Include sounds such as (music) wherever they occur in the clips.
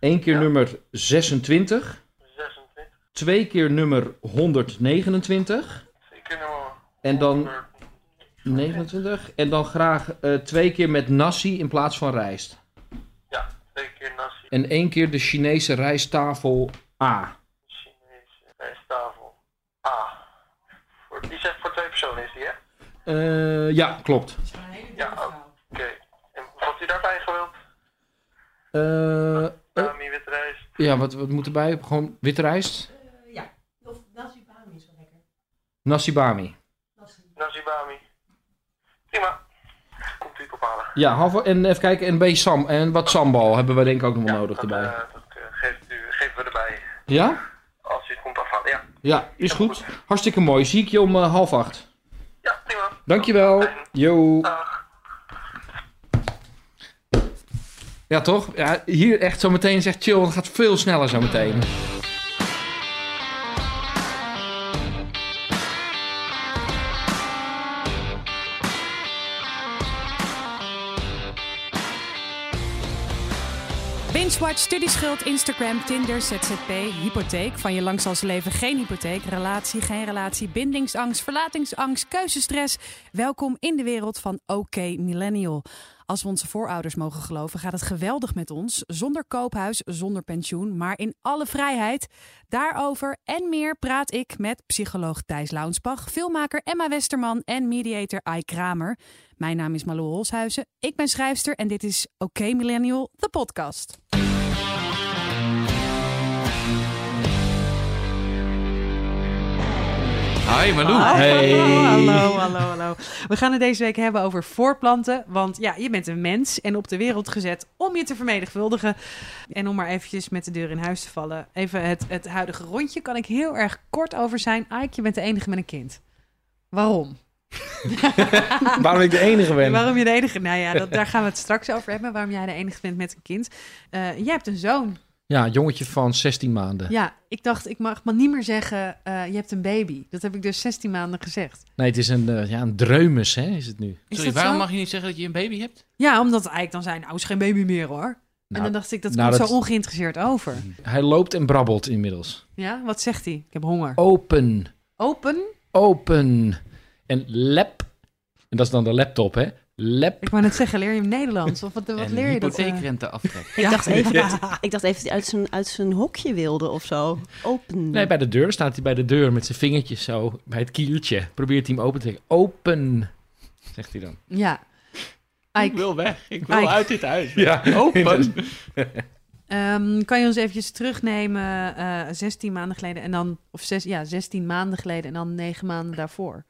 één keer Ja. nummer 26, 26. twee keer nummer 129 Zeker nummer en dan 100. 29 en dan graag eh, twee keer met nasi in plaats van rijst. Ja, twee keer nasi. En één keer de Chinese rijsttafel A. Chinese rijsttafel. Ah. Voor, die zegt voor twee personen is die, hè? Eh, ja, klopt. Ja, oké. En wat u daarbij gewild? Eh, eh, rijst. ja, wat, wat moet erbij? Gewoon witte rijst? ja, of nasi bami is wel lekker. Nasi bami. Nasi bami. Prima. Komt u ophalen. Ja, half, en even kijken, en een beetje sam, en wat sambal hebben we denk ik ook nog wel Ja, nodig dat, erbij. eh, dat eh, geeft u, geven we erbij. Ja? Als u het komt afhalen. Ja, Ja, is goed. Hartstikke mooi. Zie ik je om eh, half acht. ja prima. Dankjewel. Yo. Dag. Ja, toch? Ja, hier echt zo meteen zegt chill, want het gaat veel sneller zo meteen. Binge-watch, studieschuld, Instagram, Tinder, ZZP, hypotheek. Van je lang zal ze leven geen hypotheek. Relatie, geen relatie, bindingsangst, verlatingsangst, keuzestress. Welkom in de wereld van OK Millennial. Als we onze voorouders mogen geloven, gaat het geweldig met ons. Zonder koophuis, zonder pensioen, maar in alle vrijheid. Daarover en meer praat ik met psycholoog Thijs Launsbach, filmmaker Emma Westerman en mediator Ai Kramer. Mijn naam is Malou Holshuizen. Ik ben schrijfster en dit is OK Millennial, de podcast. Hi Malou. Hey. Hallo, hallo, hallo, hallo. We gaan het deze week hebben over voorplanten. Want ja, je bent een mens en op de wereld gezet om je te vermenigvuldigen. En om maar eventjes met de deur in huis te vallen. Even het, het huidige rondje kan ik heel erg kort over zijn. Ike, je bent de enige met een kind. Waarom? (laughs) Waarom ik de enige ben? Waarom je de enige... Nou ja, dat, daar gaan we het straks over hebben. Waarom jij de enige bent met een kind. Eh, jij hebt een zoon. Ja, jongetje van 16 maanden. Ja, ik dacht, ik mag maar niet meer zeggen, eh, je hebt een baby. Dat heb ik dus 16 maanden gezegd. Nee, het is een, eh, ja, een dreumes, hè, is het nu. Is Sorry, dat waarom zo? mag je niet zeggen dat je een baby hebt? Ja, omdat eigenlijk dan zijn, nou is geen baby meer hoor. en Nou, dan dacht ik, dat nou, komt dat- zo ongeïnteresseerd over. Hij loopt en brabbelt inmiddels. Ja, wat zegt hij? Ik heb honger. Open, Open? open. En lap. En dat is dan de laptop, hè? Lap. Ik wou net zeggen, leer je hem Nederlands? Of wat, wat leer je dat? eh? hypotheekrente aftrek. Ja. dacht (laughs) even dat, ik dacht even dat hij uit zijn, uit zijn hokje wilde of zo. Open. Nee, bij de deur staat hij bij de deur met zijn vingertjes zo bij het kieltje. Probeert hij hem open te trekken. Open, zegt hij dan. Ja. Ik wil weg. Ik wil Ike. uit dit huis. Ja, Open. ehm, kan je ons eventjes terugnemen, eh 16 maanden geleden en dan, of zes, ja, 16 maanden geleden en dan 9 maanden daarvoor?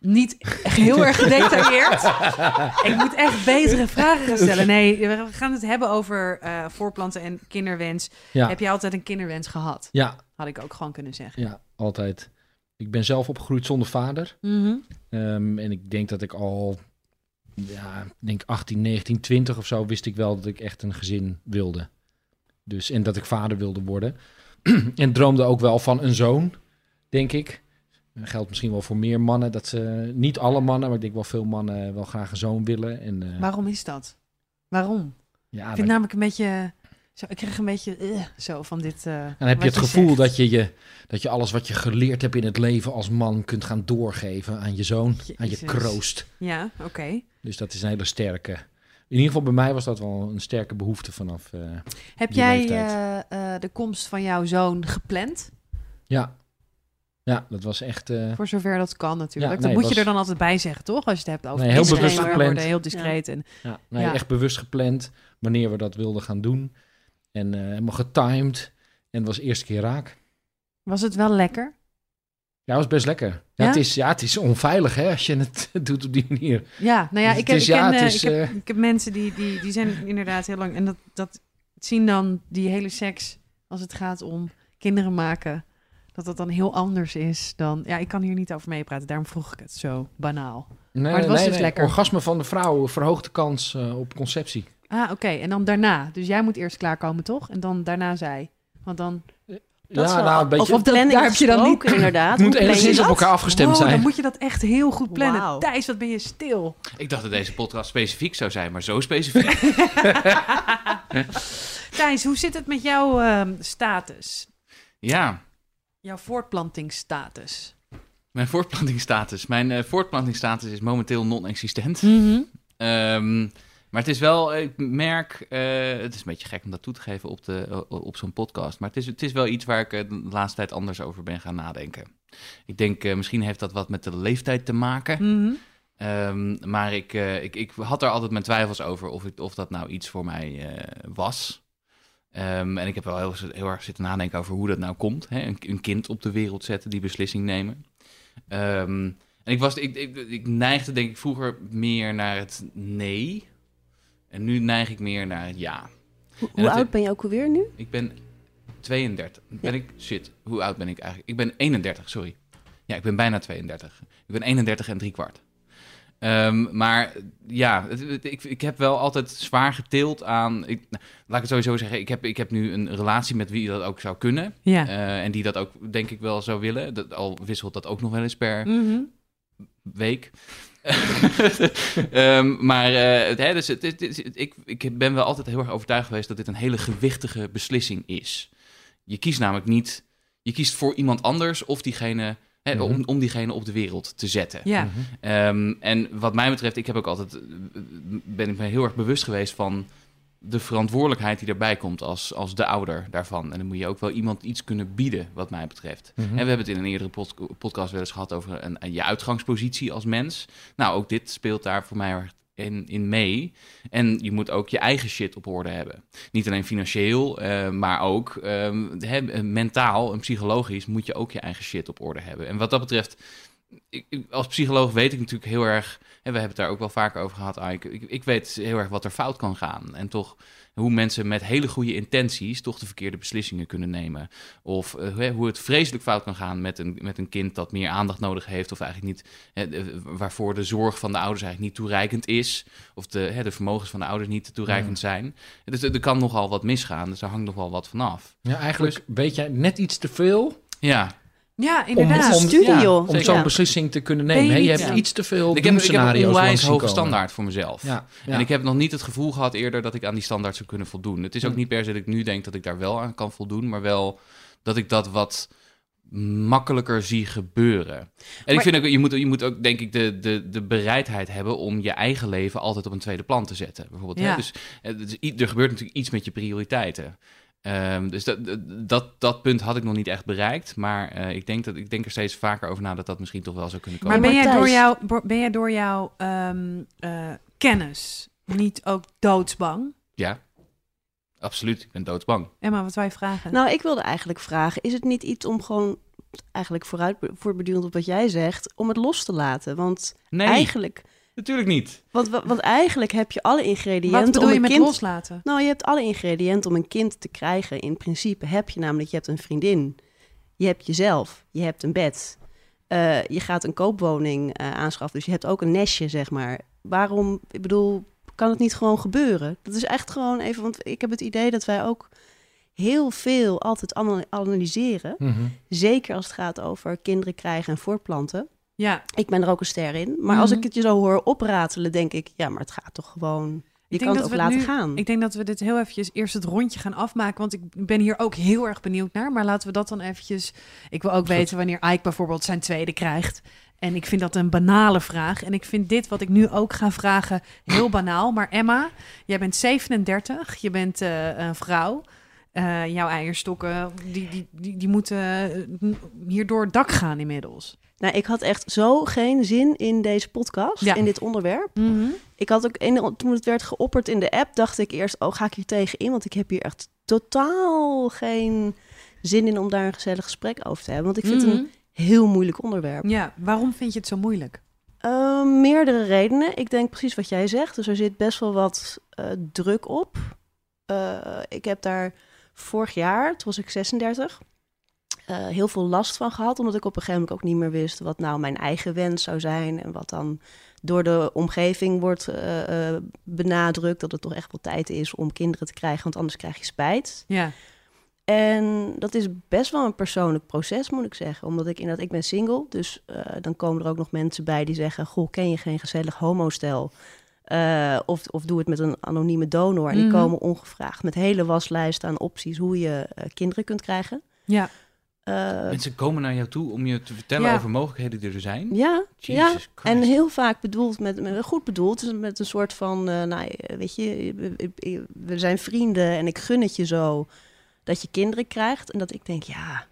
Niet echt heel erg gedetailleerd. (laughs) Ik moet echt betere vragen gaan stellen. Nee, we gaan het (laughs) hebben over eh, voorplanten en kinderwens. Ja, Heb je altijd een kinderwens gehad? ja, Had ik ook gewoon kunnen zeggen. ja, altijd. Ik ben zelf opgegroeid zonder vader. Mhm. Ehm, en ik denk dat ik al, ja, denk 18, 19, 20 of zo, wist ik wel dat ik echt een gezin wilde. Dus, en dat ik vader wilde worden. (clears throat) en droomde ook wel van een zoon, denk ik. Geldt misschien wel voor meer mannen. Dat ze, niet alle mannen, maar ik denk wel veel mannen wel graag een zoon willen. En, eh, Waarom is dat? Waarom? ja, ik vind namelijk een beetje... Zo, ik krijg een beetje eh, zo van dit... eh, dan heb je het gevoel zegt. dat je, je, dat je alles wat je geleerd hebt in het leven als man kunt gaan doorgeven aan je zoon, aan je kroost. Ja, oké. Dus dat is een hele sterke. In ieder geval bij mij was dat wel een sterke behoefte vanaf. Heb jij de komst van jouw zoon gepland? ja. Ja, dat was echt. eh, Voor zover dat kan natuurlijk. Ja, dat nee, moet je er dan altijd bij zeggen, toch? Als je het hebt over Nee, heel bewust worden, gepland. heel discreet. En, ja, nee, Ja. echt bewust gepland wanneer we dat wilden gaan doen. En eh, helemaal getimed. En het was de eerste keer raak. was het wel lekker? Ja, het was best lekker. Ja, Ja? Het, is, ja het is onveilig hè, als je het (laughs) doet op die manier. Ja, nou ja, Dus ik heb, eh, ik, heb, ik heb mensen die, die, die zijn inderdaad heel lang... En dat, dat zien dan die hele seks, als het gaat om kinderen maken... dat dat dan heel anders is dan... Ja, ik kan hier niet over meepraten, daarom vroeg ik het zo banaal. Nee, het was nee, dus nee. lekker. Orgasme van de vrouw verhoogt de kans eh, op conceptie. Ah, oké. En dan daarna. Dus jij moet eerst klaarkomen, toch? En dan daarna zij. Want dan... Dat is ja, wel- nou, een beetje. Of dat- planning daar heb je dan niet- gesproken, inderdaad. het moet enigszins op elkaar afgestemd Wow, zijn. dan moet je dat echt heel goed plannen. Thijs, wat ben je stil. Ik dacht dat deze podcast specifiek zou zijn, maar zo specifiek. (laughs) (laughs) Thijs, hoe zit het met jouw ehm, status? Ja, Jouw voortplantingsstatus? mijn voortplantingsstatus. Mijn eh, voortplantingsstatus is momenteel non-existent. Mhm. Ehm, maar het is wel, ik merk, eh, het is een beetje gek om dat toe te geven op, de, op zo'n podcast. Maar het is, het is wel iets waar ik eh, de laatste tijd anders over ben gaan nadenken. Ik denk, misschien heeft dat wat met de leeftijd te maken. Mhm. Ehm, maar ik, ik, ik had er altijd mijn twijfels over of, ik, of dat nou iets voor mij was. Ehm, en ik heb wel heel, heel erg zitten nadenken over hoe dat nou komt. Hè? Een, een kind op de wereld zetten, die beslissing nemen. Ehm, en ik, was, ik, ik, ik neigde denk ik vroeger meer naar het nee. En nu neig ik meer naar het ja. Hoe, oud ben je ook alweer nu? Ik ben 32. Ben ik? Shit, hoe oud ben ik eigenlijk? Ik ben 31, sorry. Ja, ik ben bijna 32. Ik ben 31 en drie kwart. Ehm, maar ja, het- het- ik, ik heb wel altijd zwaar getild aan. Ik, nou, laat ik het sowieso zeggen. Ik heb, ik heb nu een relatie met wie dat ook zou kunnen. Ja. eh, en die dat ook, denk ik, wel zou willen. Dat, al wisselt dat ook nog wel eens per Mhm. week. (laughs) Ehm, maar eh, het, hè, dus het, het- het- ik, ik ben wel altijd heel erg overtuigd geweest dat dit een hele gewichtige beslissing is. Je kiest namelijk niet, je kiest voor iemand anders of diegene, hè, Mhm. om, om diegene op de wereld te zetten. Ja. Mhm. Ehm, en wat mij betreft, ik heb ook altijd, ben ik me heel erg bewust geweest van de verantwoordelijkheid die erbij komt als, als de ouder daarvan. En dan moet je ook wel iemand iets kunnen bieden, wat mij betreft. Mhm. En we hebben het in een eerdere pod- podcast wel eens gehad over een, een- je uitgangspositie als mens. Nou, ook dit speelt daar voor mij in, in mee. En je moet ook je eigen shit op orde hebben. Niet alleen financieel, eh, maar ook ehm, hè, mentaal en psychologisch moet je ook je eigen shit op orde hebben. En wat dat betreft, ik- als psycholoog weet ik natuurlijk heel erg... En we hebben het daar ook wel vaker over gehad, Ike. Ik, ik weet heel erg wat er fout kan gaan. En toch hoe mensen met hele goede intenties toch de verkeerde beslissingen kunnen nemen. Of eh, hoe het vreselijk fout kan gaan met een, met een kind dat meer aandacht nodig heeft. Of eigenlijk niet, waarvoor de zorg van de ouders eigenlijk niet toereikend is. Of de, de vermogens van de ouders niet toereikend zijn. Dus er kan nogal wat misgaan. Dus daar hangt nog wel wat vanaf. Ja, eigenlijk weet jij net iets te veel Ja, Ja, om, inderdaad. om, joh. om zo'n Ja. beslissing te kunnen nemen. je hebt ja. iets te veel ik heb, ik heb een onwijs hoge standaard voor mezelf. Ja, ja. En ik heb nog niet het gevoel gehad eerder dat ik aan die standaard zou kunnen voldoen. Het is ook Hm. niet per se dat ik nu denk dat ik daar wel aan kan voldoen, maar wel dat ik dat wat makkelijker zie gebeuren. En ik vind ook, je moet, je moet ook denk ik de, de, de bereidheid hebben om je eigen leven altijd op een tweede plan te zetten. Bijvoorbeeld, hè? Ja. Dus, eh, dus er gebeurt natuurlijk iets met je prioriteiten. Ehm, dus dat, dat, dat punt had ik nog niet echt bereikt. Maar eh, ik, denk dat, ik denk er steeds vaker over na dat dat misschien toch wel zou kunnen komen. Maar ben jij door jouw, ben jij door jouw ehm, eh, kennis niet ook doodsbang? Ja, absoluut. Ik ben doodsbang. Emma, wat wij vragen? Nou, ik wilde eigenlijk vragen, is het niet iets om gewoon, eigenlijk vooruit voorbedurend op wat jij zegt, om het los te laten? Want Nee, eigenlijk, natuurlijk niet. want, wa- want eigenlijk heb je alle ingrediënten wat bedoel om je met kind... loslaten? Nou, je hebt alle ingrediënten om een kind te krijgen. In principe heb je namelijk, je hebt een vriendin, je hebt jezelf, je hebt een bed, eh, je gaat een koopwoning eh, aanschaffen, dus je hebt ook een nestje, zeg maar. Waarom, ik bedoel, kan het niet gewoon gebeuren? Dat is echt gewoon even, want ik heb het idee dat wij ook heel veel altijd ana- analyseren. Mhm. Zeker als het gaat over kinderen krijgen en voortplanten. Ja, Ik ben er ook een ster in. Maar als Mhm. ik het je zo hoor opratelen, denk ik, ja, maar het gaat toch gewoon. Je denk kan het ook laten nu- gaan. ik denk dat we dit heel eventjes eerst het rondje gaan afmaken. Want ik ben hier ook heel erg benieuwd naar. Maar laten we dat dan eventjes... Ik wil ook weten wanneer Ike bijvoorbeeld zijn tweede krijgt. En ik vind dat een banale vraag. En ik vind dit wat ik nu ook ga vragen heel banaal. Maar Emma, jij bent 37. Je bent eh, een vrouw. Eh, jouw eierstokken, die, die, die, die moeten eh, hier door het dak gaan inmiddels. Nou, ik had echt zo geen zin in deze podcast, Ja. in dit onderwerp. Ik had ook, in, toen het werd geopperd in de app, dacht ik eerst, oh, ga ik hier tegen in? Want ik heb hier echt totaal geen zin in om daar een gezellig gesprek over te hebben. Want ik vind het Mhm. een heel moeilijk onderwerp. Ja, waarom vind je het zo moeilijk? Eh, meerdere redenen. Ik denk precies wat jij zegt. Dus er zit best wel wat eh, druk op. Eh, ik heb daar vorig jaar, toen was ik 36, eh, heel veel last van gehad. Omdat ik op een gegeven moment ook niet meer wist wat nou mijn eigen wens zou zijn. En wat dan door de omgeving wordt eh, eh, benadrukt. Dat het toch echt wel tijd is om kinderen te krijgen, want anders krijg je spijt. Ja, En dat is best wel een persoonlijk proces, moet ik zeggen. Omdat ik inderdaad, ik ben single. Dus dan komen er ook nog mensen bij die zeggen... Goh, ken je geen gezellig homostel? Eh, of, of doe het met een anonieme donor. En die Mhm. komen ongevraagd met hele waslijsten aan opties hoe je kinderen kunt krijgen. Ja. Eh, Mensen komen naar jou toe om je te vertellen Ja. over mogelijkheden die er zijn. ja, ja. Jesus. En heel vaak bedoeld met, met goed bedoeld, met een soort van, eh, nou, eh, weet je, we- zijn vrienden en ik gun het je zo dat je kinderen krijgt. En dat ik denk, ja,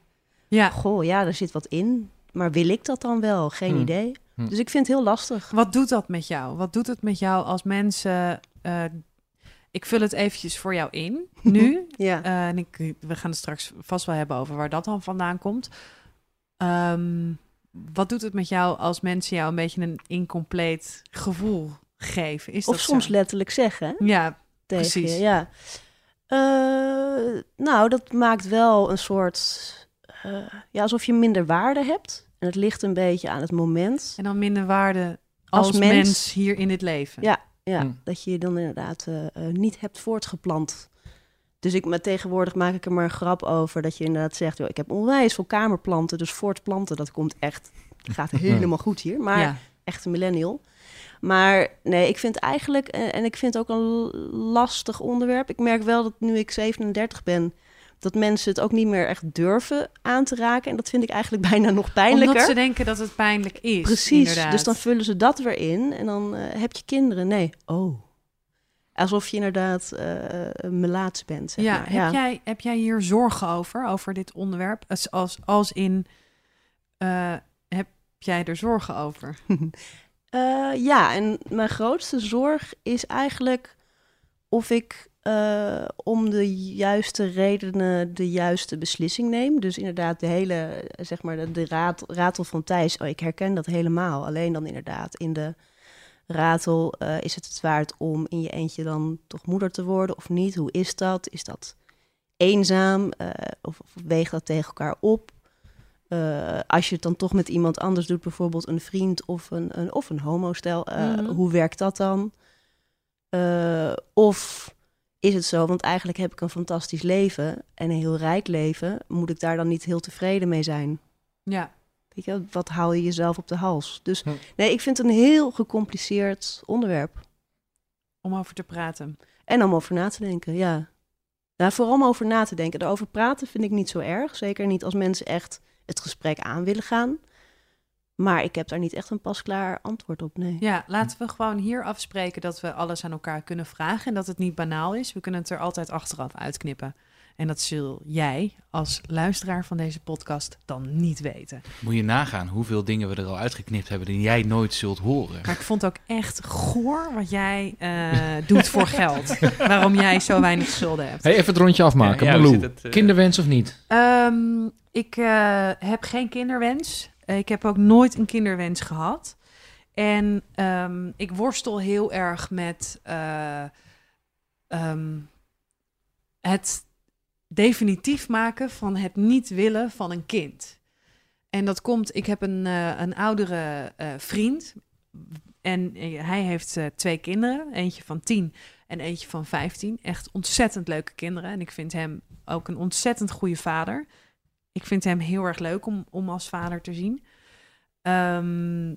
Ja. goh, ja, daar zit wat in. Maar wil ik dat dan wel? Geen Hmm. idee. Hmm. Dus ik vind het heel lastig. Wat doet dat met jou? Wat doet het met jou als mensen... eh, ik vul het eventjes voor jou in, (laughs) nu. Ja. Eh, en ik, we gaan het straks vast wel hebben over waar dat dan vandaan komt. Ehm, wat doet het met jou als mensen jou een beetje een incompleet gevoel geven? Is of dat soms zo? letterlijk zeggen Ja, Precies. je. Ja. Eh, nou, dat maakt wel een soort, eh, ja, alsof je minder waarde hebt. En het ligt een beetje aan het moment. en dan minder waarde als, Als mens. mens. hier in dit leven. Ja. Ja, Hmm. dat je je dan inderdaad eh, eh, niet hebt voortgeplant. Dus ik, maar tegenwoordig maak ik er maar een grap over dat je inderdaad zegt, joh, ik heb onwijs veel kamerplanten, dus voortplanten, dat komt echt, gaat (laughs) helemaal goed hier. Maar Ja. echt een millennial. Maar nee, ik vind eigenlijk, en, en ik vind het ook een lastig onderwerp. Ik merk wel dat nu ik 37 ben, dat mensen het ook niet meer echt durven aan te raken. En dat vind ik eigenlijk (laughs) bijna nog pijnlijker. Omdat ze denken dat het pijnlijk is. Precies, inderdaad. dus dan vullen ze dat weer in en dan eh, heb je kinderen. Nee, oh. Alsof je inderdaad een melaats bent, zeg ja, maar. heb, Jij, heb jij hier zorgen over, over dit onderwerp? Als, als, als in, heb jij er zorgen over? (laughs) Ja, en mijn grootste zorg is eigenlijk of ik eh, om de juiste redenen de juiste beslissing neem. Dus inderdaad, de hele, zeg maar, de, de raad, ratel van Thijs, oh, ik herken dat helemaal. Alleen dan inderdaad in de ratel, eh, is het het waard om in je eentje dan toch moeder te worden of niet? Hoe is dat? Is dat eenzaam? Eh, of, of weegt dat tegen elkaar op? Als je het dan toch met iemand anders doet, bijvoorbeeld een vriend of een, een, of een homostel, Mhm. hoe werkt dat dan? Of is het zo, want eigenlijk heb ik een fantastisch leven en een heel rijk leven, moet ik daar dan niet heel tevreden mee zijn? Ja, Weet je, wat haal je jezelf op de hals? Dus Hm. nee, ik vind het een heel gecompliceerd onderwerp. om over te praten. En om over na te denken, ja. Nou, vooral om over na te denken. Erover praten vind ik niet zo erg. Zeker niet als mensen echt het gesprek aan willen gaan. Maar ik heb daar niet echt een pasklaar antwoord op, nee. Ja, laten we gewoon hier afspreken dat we alles aan elkaar kunnen vragen en dat het niet banaal is. We kunnen het er altijd achteraf uitknippen. En dat zul jij als luisteraar van deze podcast dan niet weten. Moet je nagaan hoeveel dingen we er al uitgeknipt hebben die jij nooit zult horen. Maar ik vond ook echt goor wat jij eh, doet voor (laughs) geld. Waarom jij zo weinig schulden hebt. Hey, even het rondje afmaken. Ja, het, eh? kinderwens of niet? Ehm, ik eh, heb geen kinderwens. Eh, ik heb ook nooit een kinderwens gehad. En ehm, ik worstel heel erg met eh, ehm, het definitief maken van het niet willen van een kind. En dat komt, ik heb een, eh, een oudere vriend. En hij heeft twee kinderen. Eentje van tien en eentje van 15. Echt ontzettend leuke kinderen. En ik vind hem ook een ontzettend goede vader. Ik vind hem heel erg leuk om, om als vader te zien. Ehm,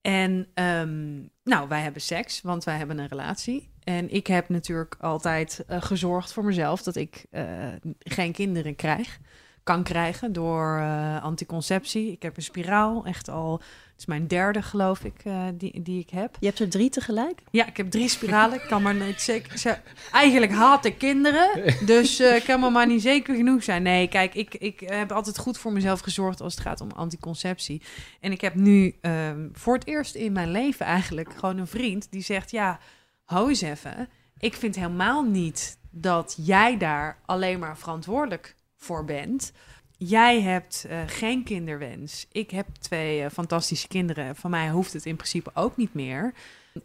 en ehm, nou, wij hebben seks, want wij hebben een relatie. En ik heb natuurlijk altijd eh, gezorgd voor mezelf dat ik eh, geen kinderen krijg. Kan krijgen door eh, anticonceptie. Ik heb een spiraal, echt al. Het is mijn derde, geloof ik, eh, die, die ik heb. Je hebt er drie tegelijk? Ja, ik heb drie spiralen. Ik kan maar niet zeker. ze- Eigenlijk haat ik kinderen. Dus eh, ik kan me maar niet zeker genoeg zijn. Nee, kijk, ik, ik heb altijd goed voor mezelf gezorgd als het gaat om anticonceptie. En ik heb nu ehm, voor het eerst in mijn leven eigenlijk gewoon een vriend die zegt: Ja, hou eens even. Ik vind helemaal niet dat jij daar alleen maar verantwoordelijk voor bent. Jij hebt eh, geen kinderwens. Ik heb twee eh, fantastische kinderen. Van mij hoeft het in principe ook niet meer.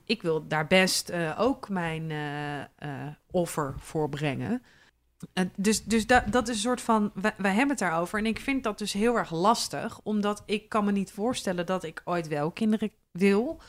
Ik wil daar best eh, ook mijn offer voor brengen. Dus dus da- dat is een soort van, wij hebben het daarover. En ik vind dat dus heel erg lastig, omdat ik kan me niet voorstellen dat ik ooit wel kinderen wil.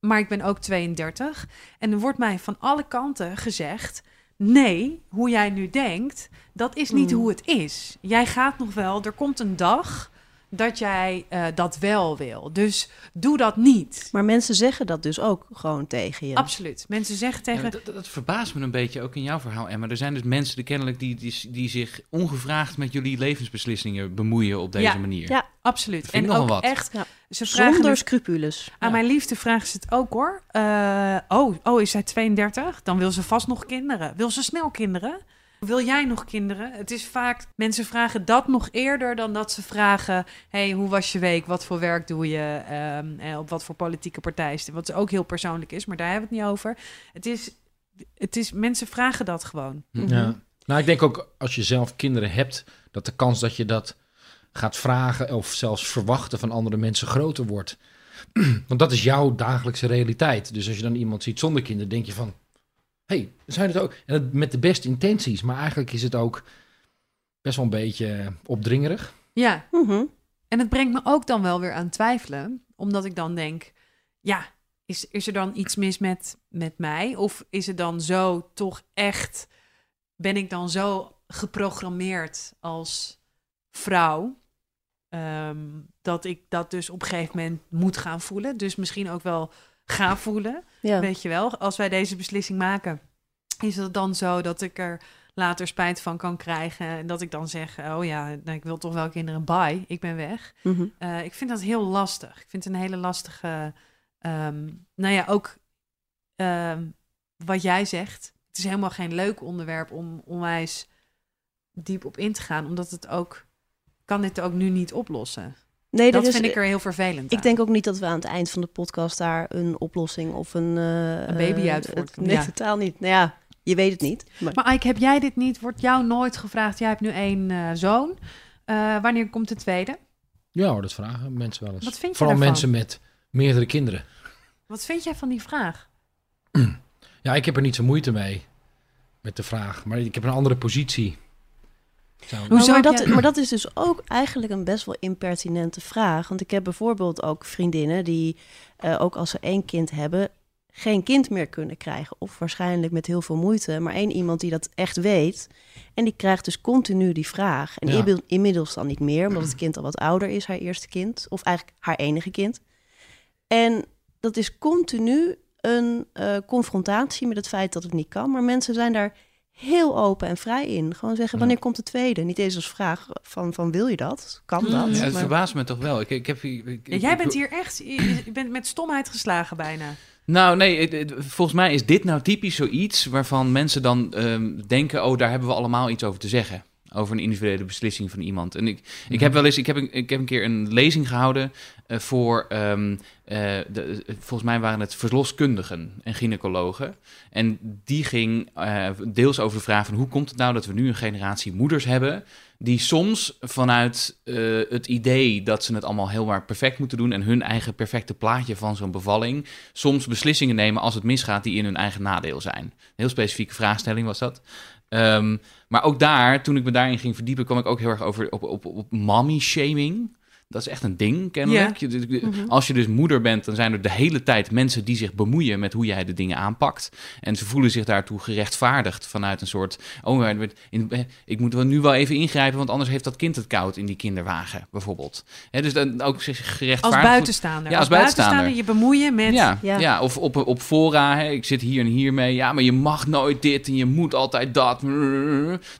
Maar ik ben ook 32. En er wordt mij van alle kanten gezegd, nee, hoe jij nu denkt, dat is niet Hmm. hoe het is. Jij gaat nog wel, er komt een dag dat jij eh, dat wel wil. Dus doe dat niet. Maar mensen zeggen dat dus ook gewoon tegen je. Absoluut. Mensen zeggen Ja, tegen... dat, dat verbaast me een beetje ook in jouw verhaal, Emma. Er zijn dus mensen die kennelijk die, die, die zich ongevraagd met jullie levensbeslissingen bemoeien op deze Ja. manier. Ja. Absoluut. Dat vind En ook wat. echt... Ja. Ze vragen Zonder het- scrupules. Aan Ja. mijn liefde vragen ze het ook hoor. Eh, oh, oh, is zij 32? Dan wil ze vast nog kinderen. Wil ze snel kinderen? Wil jij nog kinderen? Het is vaak, mensen vragen dat nog eerder dan dat ze vragen: hey, hoe was je week? Wat voor werk doe je? Ehm, en op wat voor politieke partij is het? Wat ook heel persoonlijk is, maar daar hebben we het niet over. Het is, het is mensen vragen dat gewoon. Ja. Nou, ik denk ook als je zelf kinderen hebt, dat de kans dat je dat gaat vragen of zelfs verwachten van andere mensen groter wordt. (clears throat) Want dat is jouw dagelijkse realiteit. Dus als je dan iemand ziet zonder kinderen, denk je van, hé, hey, zijn het ook. En dat met de beste intenties, maar eigenlijk is het ook best wel een beetje opdringerig. Ja, Mhm. En het brengt me ook dan wel weer aan twijfelen. Omdat ik dan denk, ja, is, is er dan iets mis met, met mij? Of is het dan zo toch echt, ben ik dan zo geprogrammeerd als vrouw... ehm, dat ik dat dus op een gegeven moment moet gaan voelen. Dus misschien ook wel ga voelen. Ja. Weet je wel, als wij deze beslissing maken, is het dan zo dat ik er later spijt van kan krijgen. En dat ik dan zeg, oh ja, nou, ik wil toch wel kinderen, bye, ik ben weg. Mhm. Eh, ik vind dat heel lastig. Ik vind het een hele lastige, ehm, nou ja, ook ehm, wat jij zegt. Het is helemaal geen leuk onderwerp om onwijs diep op in te gaan, omdat het ook, kan dit ook nu niet oplossen. Nee, dat vind ik er heel vervelend Ik aan. denk ook niet dat we aan het eind van de podcast daar een oplossing of een... eh, Een baby uit Nee, ja. totaal niet. Nou ja, je weet het niet. Maar, Maar Ike, heb jij dit niet? Wordt jou nooit gevraagd? Jij hebt nu één eh, zoon. Eh, wanneer komt de tweede? Ja hoor, dat vragen mensen wel eens. Wat vind je Vooral daarvan? mensen met meerdere kinderen. Wat vind jij van die vraag? (clears throat) Ja, ik heb er niet zo moeite mee met de vraag. Maar ik heb een andere positie. Zo. Hoezo maar, dat, maar dat is dus ook eigenlijk een best wel impertinente vraag. Want ik heb bijvoorbeeld ook vriendinnen die, eh, ook als ze één kind hebben, geen kind meer kunnen krijgen. Of waarschijnlijk met heel veel moeite. Maar één iemand die dat echt weet. En die krijgt dus continu die vraag. En Ja. inmiddels- inmiddels dan niet meer, omdat het kind al wat ouder is, haar eerste kind. Of eigenlijk haar enige kind. En dat is continu een eh, confrontatie met het feit dat het niet kan. Maar mensen zijn daar heel open en vrij in. Gewoon zeggen, Ja. wanneer komt de tweede? Niet eens als vraag van, van wil je dat? Kan Mm. dat? Ja, het Maar- verbaast me toch wel. Ik, ik heb, ik, ik- Ja, jij bent hier echt, je, bent met stomheid geslagen bijna. Nou, nee, het- het- volgens mij is dit nou typisch zoiets waarvan mensen dan ehm, denken: oh, daar hebben we allemaal iets over te zeggen. Over een individuele beslissing van iemand. En ik, ik heb wel eens, ik heb een, ik heb een keer een lezing gehouden eh, voor, ehm, eh, de, volgens mij waren het verloskundigen en gynaecologen. En die ging eh, deels over de vraag van hoe komt het nou dat we nu een generatie moeders hebben die soms vanuit het idee dat ze het allemaal heel maar perfect moeten doen en hun eigen perfecte plaatje van zo'n bevalling, soms beslissingen nemen als het misgaat die in hun eigen nadeel zijn. Een heel specifieke vraagstelling was dat. Ehm, maar ook daar, toen ik me daarin ging verdiepen, kwam ik ook heel erg over op, op, op mommy shaming. Dat is echt een ding, kennelijk. Je- de- Mhm. Als je dus moeder bent, dan zijn er de hele tijd mensen die zich bemoeien met hoe jij de dingen aanpakt. En ze voelen zich daartoe gerechtvaardigd vanuit een soort... Oh, eh, ik moet wel nu wel even ingrijpen, want anders heeft dat kind het koud in die kinderwagen, bijvoorbeeld. Hè, dus dan ook zich Als gerechtvaardigd... buitenstaander. Ja, als buitenstaander je bemoeien met... Ja, Ja. ja. of op, op fora, hè, ik zit hier en hier mee. Ja, maar je mag nooit dit en je moet altijd dat.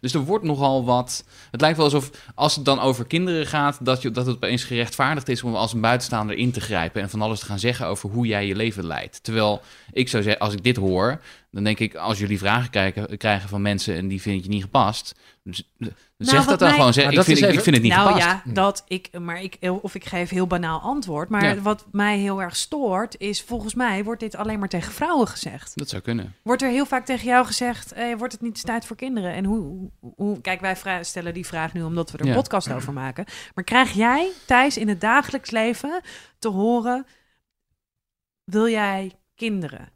Dus er wordt nogal wat... Het lijkt wel alsof, als het dan over kinderen gaat... dat, je, dat het opeens gerechtvaardigd is om als een buitenstaander in te grijpen... en van alles te gaan zeggen over hoe jij je leven leidt. Terwijl ik zou zeggen, als ik dit hoor... dan denk ik, als jullie vragen krijgen, krijgen van mensen... en die vind je niet gepast... dus, zeg dat dan mij- gewoon. Zeg, ik, dat vind, ik, vind het niet nou gepast. ja, dat ik, maar ik, of ik geef heel banaal antwoord. Maar Ja. wat mij heel erg stoort, is volgens mij wordt dit alleen maar tegen vrouwen gezegd. Dat zou kunnen. Wordt er heel vaak tegen jou gezegd, eh, wordt het niet tijd voor kinderen? En hoe, hoe- hoe kijk, wij stellen die vraag nu omdat we er een Ja. podcast over maken. Maar krijg jij, Thijs, in het dagelijks leven te horen, wil jij kinderen?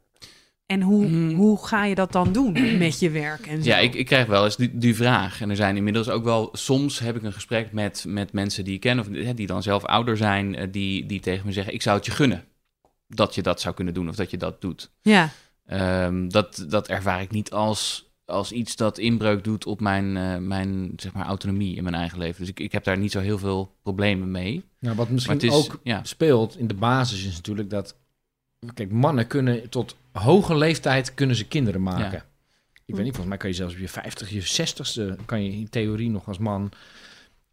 En hoe, Hmm. hoe ga je dat dan doen (clears throat) met je werk en zo? Ja, ik, ik krijg wel eens die, die vraag. En er zijn inmiddels ook wel... Soms heb ik een gesprek met, met mensen die ik ken... of hè, die dan zelf ouder zijn... eh, die, die tegen me zeggen... ik zou het je gunnen dat je dat zou kunnen doen... of dat je dat doet. Ja, Ehm, dat, dat ervaar ik niet als als iets dat inbreuk doet op mijn, eh, mijn zeg maar, autonomie in mijn eigen leven. Dus ik, ik heb daar niet zo heel veel problemen mee. Nou, wat misschien is, ook ja, speelt in de basis is natuurlijk dat... Kijk, mannen kunnen tot hoge leeftijd kunnen ze kinderen maken. Ja. Ik weet niet, volgens mij kan je zelfs op je 50, je 60ste... kan je in theorie nog als man,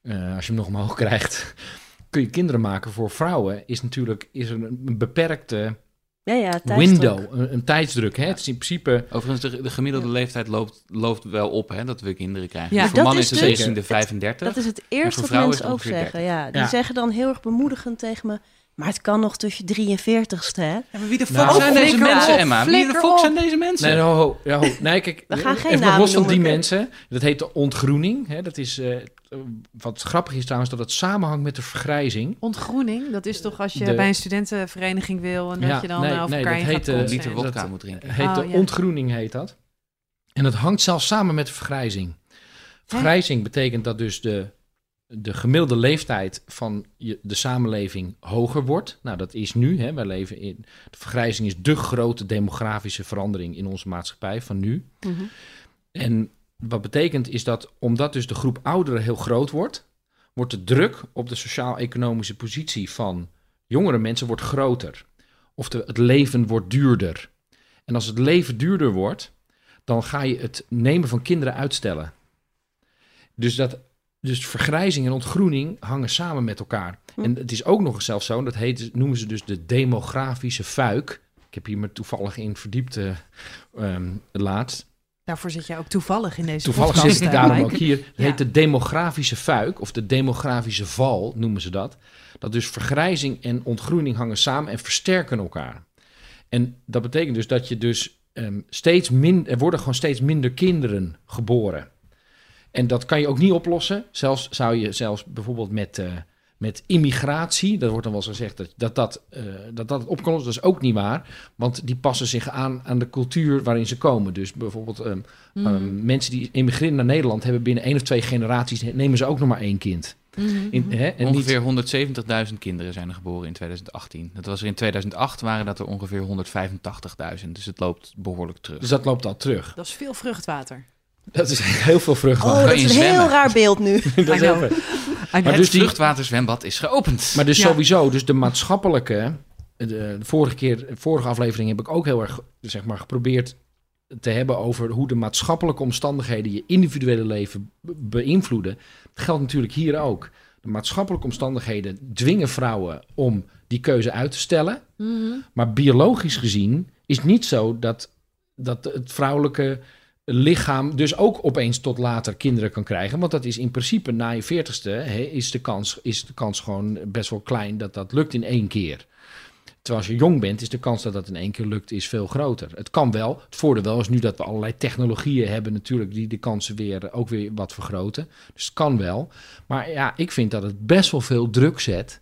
eh, als je hem nog omhoog (laughs) krijgt... kun je kinderen maken. Voor vrouwen is natuurlijk is er een beperkte Ja, ja, tijdsdruk. window, een, een tijdsdruk. Hè? Het is in principe... Overigens, de, de gemiddelde leeftijd loopt, loopt wel op, hè, dat we kinderen krijgen. Ja. Dus voor Dat mannen is het dus- 16 de 35. Dat is het eerste wat vrouwen mensen ook zeggen. Ja, die Ja. zeggen dan heel erg bemoedigend tegen me... maar het kan nog tussen 43ste, hè? Ja, maar wie de fuck Nou, zijn zijn deze mensen, op, Emma? Wie de fuck op. zijn deze mensen? Nee, ho, ho, nee kijk, (laughs) We gaan geen even namen los van die mensen. Dat heet de ontgroening. Hè? Dat is, eh, wat grappig is trouwens, dat het samenhangt met de vergrijzing. Ontgroening, dat is toch als je De- bij een studentenvereniging wil en dat Ja, je dan nee, eh, over nee, elkaar dat heet, gaat eh, liter dat- wodka moet drinken. heet Oh, de ja. ontgroening heet dat. En dat hangt zelfs samen met de vergrijzing. Vergrijzing betekent dat dus de, de gemiddelde leeftijd van je, de samenleving hoger wordt. Nou, dat is nu. Hè, wij leven in, de vergrijzing is de grote demografische verandering in onze maatschappij van nu. Mhm. En wat betekent is dat omdat dus de groep ouderen heel groot wordt, wordt de druk op de sociaal-economische positie van jongere mensen wordt groter. Of de, het leven wordt duurder. En als het leven duurder wordt, dan ga je het nemen van kinderen uitstellen. Dus, dat, dus vergrijzing en ontgroening hangen samen met elkaar. Hm. En het is ook nog eens zelfs zo, en dat heet, noemen ze dus de demografische fuik. Ik heb hier me toevallig in verdiept ehm, laatst. Daarvoor zit jij ook toevallig in deze Toevallig podcast, zit ik eh, daarom ook hier. Het Ja. heet de demografische fuik, of de demografische val noemen ze dat. Dat dus vergrijzing en ontgroening hangen samen en versterken elkaar. En dat betekent dus dat je dus ehm, steeds minder, er worden gewoon steeds minder kinderen geboren. En dat kan je ook niet oplossen. Zelfs zou je zelfs bijvoorbeeld met, eh, met immigratie, dat wordt dan wel eens gezegd dat dat, dat, eh, dat dat het op kan lossen. Dat is ook niet waar, want die passen zich aan aan de cultuur waarin ze komen. Dus bijvoorbeeld ehm, Mhm. Ehm, mensen die immigreren naar Nederland hebben binnen één of twee generaties, nemen ze ook nog maar één kind. Mhm, In, mhm. hè, en ongeveer 170.000 kinderen zijn er geboren in 2018. Dat was er in 2008 waren dat er ongeveer 185.000. Dus het loopt behoorlijk terug. Dus dat loopt al terug. Dat is veel vruchtwater. Dat is heel veel Oh, vruchtwater. dat Kan is een heel raar beeld nu. (laughs) Dat is heel. Maar het dus die- vruchtwaterzwembad is geopend. Maar dus Ja. sowieso, dus de maatschappelijke. De, de vorige keer, de vorige aflevering heb ik ook heel erg zeg maar, geprobeerd te hebben over hoe de maatschappelijke omstandigheden je individuele leven be- beïnvloeden. Dat geldt natuurlijk hier ook. De maatschappelijke omstandigheden dwingen vrouwen om die keuze uit te stellen. Mhm. Maar biologisch gezien is het niet zo dat, dat het vrouwelijke lichaam dus ook opeens tot later kinderen kan krijgen. Want dat is in principe na je veertigste is, de kans, is de kans gewoon best wel klein dat dat lukt in één keer. Terwijl als je jong bent, is de kans dat dat in één keer lukt, is veel groter. Het kan wel. Het voordeel wel is nu dat we allerlei technologieën hebben natuurlijk die de kansen weer ook weer wat vergroten. Dus het kan wel. Maar ja, ik vind dat het best wel veel druk zet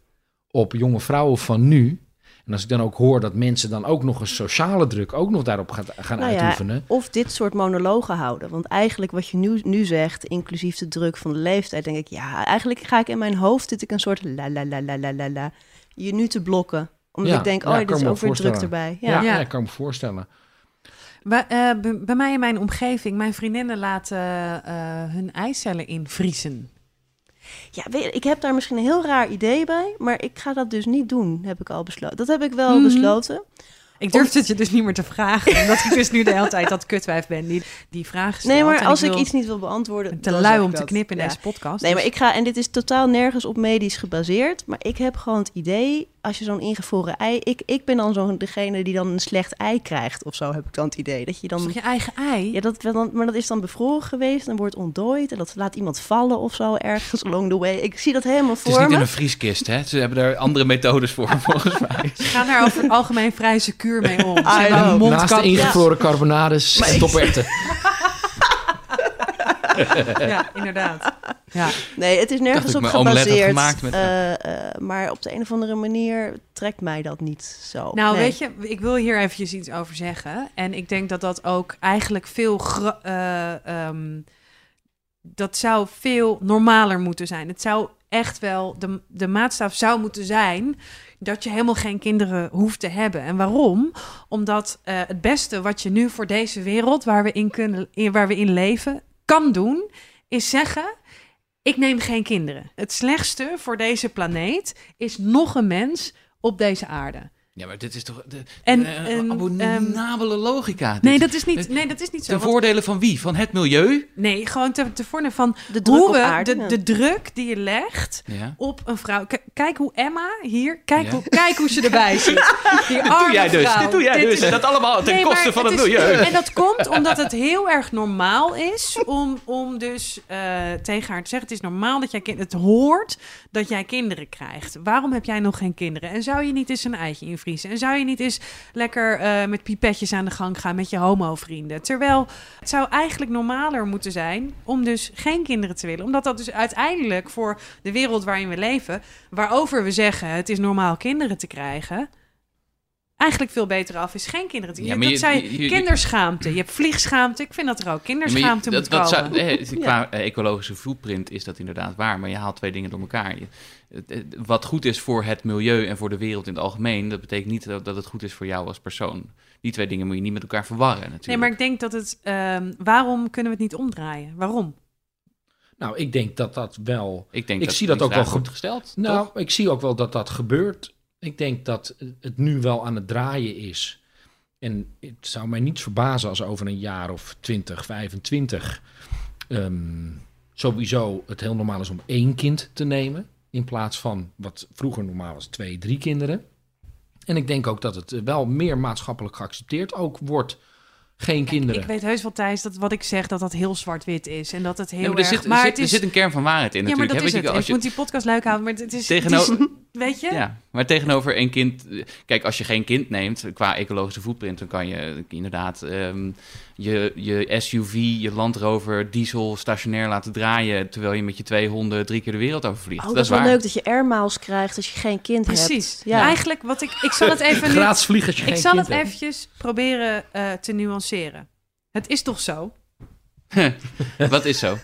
op jonge vrouwen van nu. En als ik dan ook hoor dat mensen dan ook nog een sociale druk ook nog daarop gaat, gaan Nou ja, uitoefenen. Of dit soort monologen houden. Want eigenlijk wat je nu, nu zegt, inclusief de druk van de leeftijd, denk ik, ja, eigenlijk ga ik in mijn hoofd zit ik een soort la la la la la la la je nu te blokken. Omdat Ja, ik denk, oh, kan dit is ook weer druk erbij. Ja, Ja. ja. Ja. ik kan me voorstellen. Bij, eh, bij- bij mij in mijn omgeving, mijn vriendinnen laten eh, hun eicellen invriezen. Ja, weet ik heb daar misschien een heel raar idee bij, maar ik ga dat dus niet doen, heb ik al besloten. Dat heb ik wel Mhm. besloten. Ik durf het je dus niet meer te vragen, (laughs) omdat ik dus nu de hele tijd dat kutwijf ben die die vragen stelt. Nee, maar als ik wil- iets niet wil beantwoorden, te lui om te knippen in Ja. deze podcast. Nee, dus- maar ik ga, en dit is totaal nergens op medisch gebaseerd, maar ik heb gewoon het idee, als je zo'n ingevroren ei, ik, ik ben dan zo'n degene die dan een slecht ei krijgt of zo, heb ik dan het idee. Dat je dan, je eigen ei? ja, dat, dan, maar dat is dan bevroren geweest en wordt ontdooid en dat laat iemand vallen of zo ergens (laughs) along the way. Ik zie dat helemaal het is voor niet in een vrieskist, hè? Ze hebben daar andere methodes voor, (laughs) volgens mij. Ze gaan daar over het algemeen vrij secuur mee om. Naast de ingevroren carbonades en. (laughs) (laughs) Ja, inderdaad. Ja. Nee, het is nergens op gebaseerd. met- eh, eh, maar op de een of andere manier trekt mij dat niet zo. Nou, Nee. weet je, ik wil hier eventjes iets over zeggen. En ik denk dat dat ook eigenlijk veel... eh, ehm, dat zou veel normaler moeten zijn. Het zou echt wel de, de maatstaf zou moeten zijn dat je helemaal geen kinderen hoeft te hebben. En waarom? Omdat eh, het beste wat je nu voor deze wereld waar we in kunnen, in, waar we in leven, kan doen, is zeggen: ik neem geen kinderen. Het slechtste voor deze planeet is nog een mens op deze aarde. Ja, maar dit is toch de, En, de, eh, abominabele logica. Dit- Nee, dat is niet, nee, dat is niet zo. Ten want- voordele van wie? Van het milieu? nee, gewoon te, te voordeel van De druk hoe op we aarde. de, de druk die je legt Ja. op een vrouw. K- kijk hoe Emma hier, kijk, Ja. hoe, kijk hoe ze erbij zit. (laughs) Die Dit doe arme jij dus. vrouw. Dit doe jij Dit dus. is- dat allemaal ten Nee, koste van het, is- milieu. En dat komt omdat het heel erg normaal is om, om dus eh, tegen haar te zeggen... het is normaal dat jij kind, het hoort dat jij kinderen krijgt. Waarom heb jij nog geen kinderen? En zou je niet eens een eitje En zou je niet eens lekker eh, met pipetjes aan de gang gaan met je homo-vrienden? Terwijl het zou eigenlijk normaler moeten zijn om dus geen kinderen te willen. Omdat dat dus uiteindelijk voor de wereld waarin we leven... waarover we zeggen het is normaal kinderen te krijgen... eigenlijk veel beter af is geen kinderen te Ja, dat je- zei je- je- kinderschaamte. Je hebt vliegschaamte. Ik vind dat er ook Ja, maar je- kinderschaamte dat, moet dat komen. zou- eh, qua eh, ecologische footprint is dat inderdaad waar, maar je haalt twee dingen door elkaar. Wat goed is voor het milieu en voor de wereld in het algemeen, dat betekent niet dat, dat het goed is voor jou als persoon. Die twee dingen moet je niet met elkaar verwarren natuurlijk. Nee, maar ik denk dat het... ehm, waarom kunnen we het niet omdraaien? Waarom? Nou, ik denk dat dat wel... ik denk ik dat zie dat ook wel goed. gesteld. Nou, toch? ik zie ook wel dat dat gebeurt. Ik denk dat het nu wel aan het draaien is. En het zou mij niet verbazen als over een jaar of 20, 25... ehm, sowieso het heel normaal is om één kind te nemen... in plaats van wat vroeger normaal was, twee, drie kinderen. En ik denk ook dat het wel meer maatschappelijk geaccepteerd ook wordt... geen kinderen. Ik weet heus wel, Thijs, dat wat ik zeg, dat dat heel zwart-wit is. En dat het heel Nee, maar er, erg... zit, er, maar zit, het er is... zit een kern van waarheid in ja, maar natuurlijk. dat is het. je, als Ik je, moet die podcast leuk houden, maar het is... Tegenover- het is- weet je? Ja, maar tegenover een kind... Kijk, als je geen kind neemt, qua ecologische footprint... dan kan je inderdaad ehm, je, je SUV, je Land Rover, diesel stationair laten draaien... terwijl je met je twee honden drie keer de wereld overvliegt. Oh, dat, dat is wel waar. leuk dat je airmiles krijgt als je geen kind Precies. hebt. Ja. Eigenlijk, wat ik... Ik zal het even nu... Vliegen als je Ik geen zal kind het hebt. eventjes proberen eh, te nuanceren. Het is toch zo? (laughs) Wat is zo?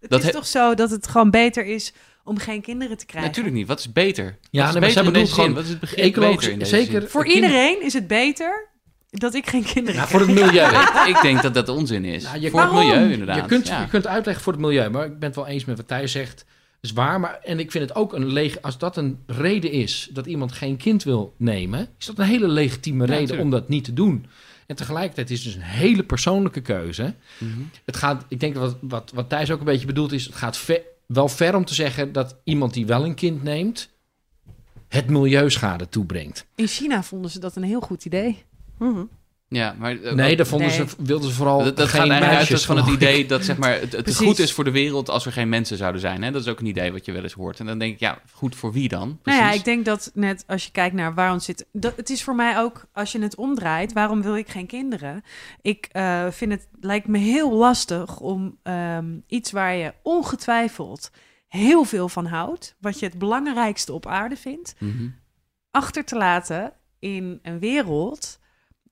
Het Dat is he- toch zo dat het gewoon beter is om geen kinderen te krijgen? Natuurlijk niet. Wat is beter? Ja, Wat is nee, maar beter zij in bedoelt deze zin? gewoon Wat is het begrip ecologisch- beter in deze zeker- zin? Voor iedereen is het beter dat ik geen kinderen Ja, krijg. voor het milieu. (laughs) Ik, denk dat dat onzin is. Nou, je- voor het milieu inderdaad. Je kunt, ja. je kunt uitleggen voor het milieu, maar ik ben het wel eens met wat Thijs zegt. Dat is waar, maar en ik vind het ook een leg als dat een reden is dat iemand geen kind wil nemen, is dat een hele legitieme Ja, reden om dat niet te doen. En tegelijkertijd is het dus een hele persoonlijke keuze. Mhm. Het gaat, ik denk dat wat, wat, wat Thijs ook een beetje bedoelt is, het gaat ver- wel ver om te zeggen dat iemand die wel een kind neemt, het milieuschade toebrengt. In China vonden ze dat een heel goed idee. Mhm. Ja, maar eh, Nee, daar vonden Nee. ze, wilden ze vooral dat, dat geen gaat eigenlijk uit meisjes van het idee dat zeg maar, het, het Precies. goed is voor de wereld als er geen mensen zouden zijn. Hè? Dat is ook een idee wat je wel eens hoort. En dan denk ik, ja, goed voor wie dan? Nou ja, Precies. ik denk dat net als je kijkt naar waarom zit... Dat, het is voor mij ook, als je het omdraait, waarom wil ik geen kinderen? Ik eh, vind het, lijkt me heel lastig om ehm, iets waar je ongetwijfeld heel veel van houdt, wat je het belangrijkste op aarde vindt, Mhm. achter te laten in een wereld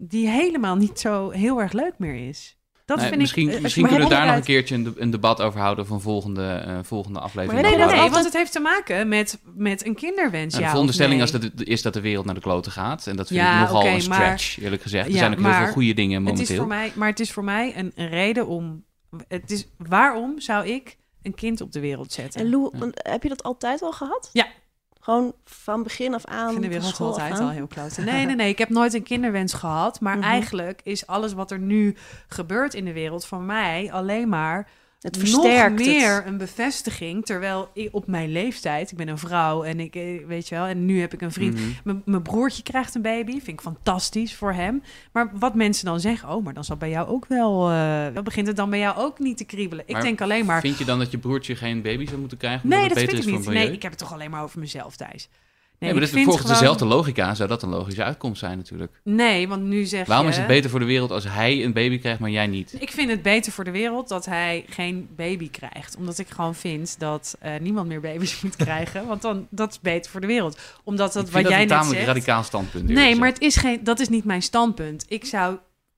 die helemaal niet zo heel erg leuk meer is. Dat Nee, vind misschien ik... eh, misschien je kunnen we daar nog een keertje een, een debat over houden van volgende, eh, volgende aflevering. Maar Nee, nee, nee, want het heeft te maken met, met een kinderwens. Nou, ja de veronderstelling of is, nee. dat, het- is dat de wereld naar de kloten gaat. En dat vind Ja, ik nogal een maar- stretch, eerlijk gezegd. Er Ja, zijn ook heel veel goede dingen Het momenteel. is voor mij, maar het is voor mij een, een reden om. Het is, waarom zou ik een kind op de wereld zetten? En Lou, Ja. heb je dat altijd al gehad? Ja. Gewoon van begin af aan? ik vind de van wereld school altijd al heel klote. Nee, nee, nee. Ik heb nooit een kinderwens gehad. Maar Mhm. eigenlijk is alles wat er nu gebeurt in de wereld voor mij alleen maar Het nog versterkt meer het. een bevestiging. Terwijl ik op mijn leeftijd, ik ben een vrouw en ik, eh, weet je wel, en nu heb ik een vriend. Mhm. Mijn- broertje krijgt een baby, vind ik fantastisch voor hem. Maar wat mensen dan zeggen, oh, maar dan zal bij jou ook wel, eh, dan begint het dan bij jou ook niet te kriebelen. Ik Maar denk alleen maar, Vind je dan dat je broertje geen baby zou moeten krijgen? nee, het dat beter vind ik niet. Nee, ik heb het toch alleen maar over mezelf, Thijs. Nee, maar dat is volgens gewoon- dezelfde logica zou dat een logische uitkomst zijn natuurlijk. Nee, want nu zeg Waarom je... is het beter voor de wereld als hij een baby krijgt, maar jij niet? Ik vind het beter voor de wereld dat hij geen baby krijgt. Omdat ik gewoon vind dat eh, niemand meer baby's (laughs) moet krijgen. Want dan, dat is beter voor de wereld. Omdat dat wat dat jij een net tamelijk zegt... radicaal standpunt. Nee, maar het is geen, dat is niet mijn standpunt. Ik zou,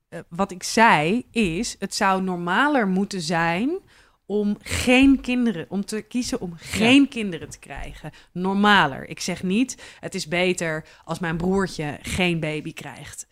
eh, wat ik zei is, het zou normaler moeten zijn om geen kinderen, om te kiezen om geen kinderen te krijgen. Normaler. Ik zeg niet, het is beter als mijn broertje geen baby krijgt.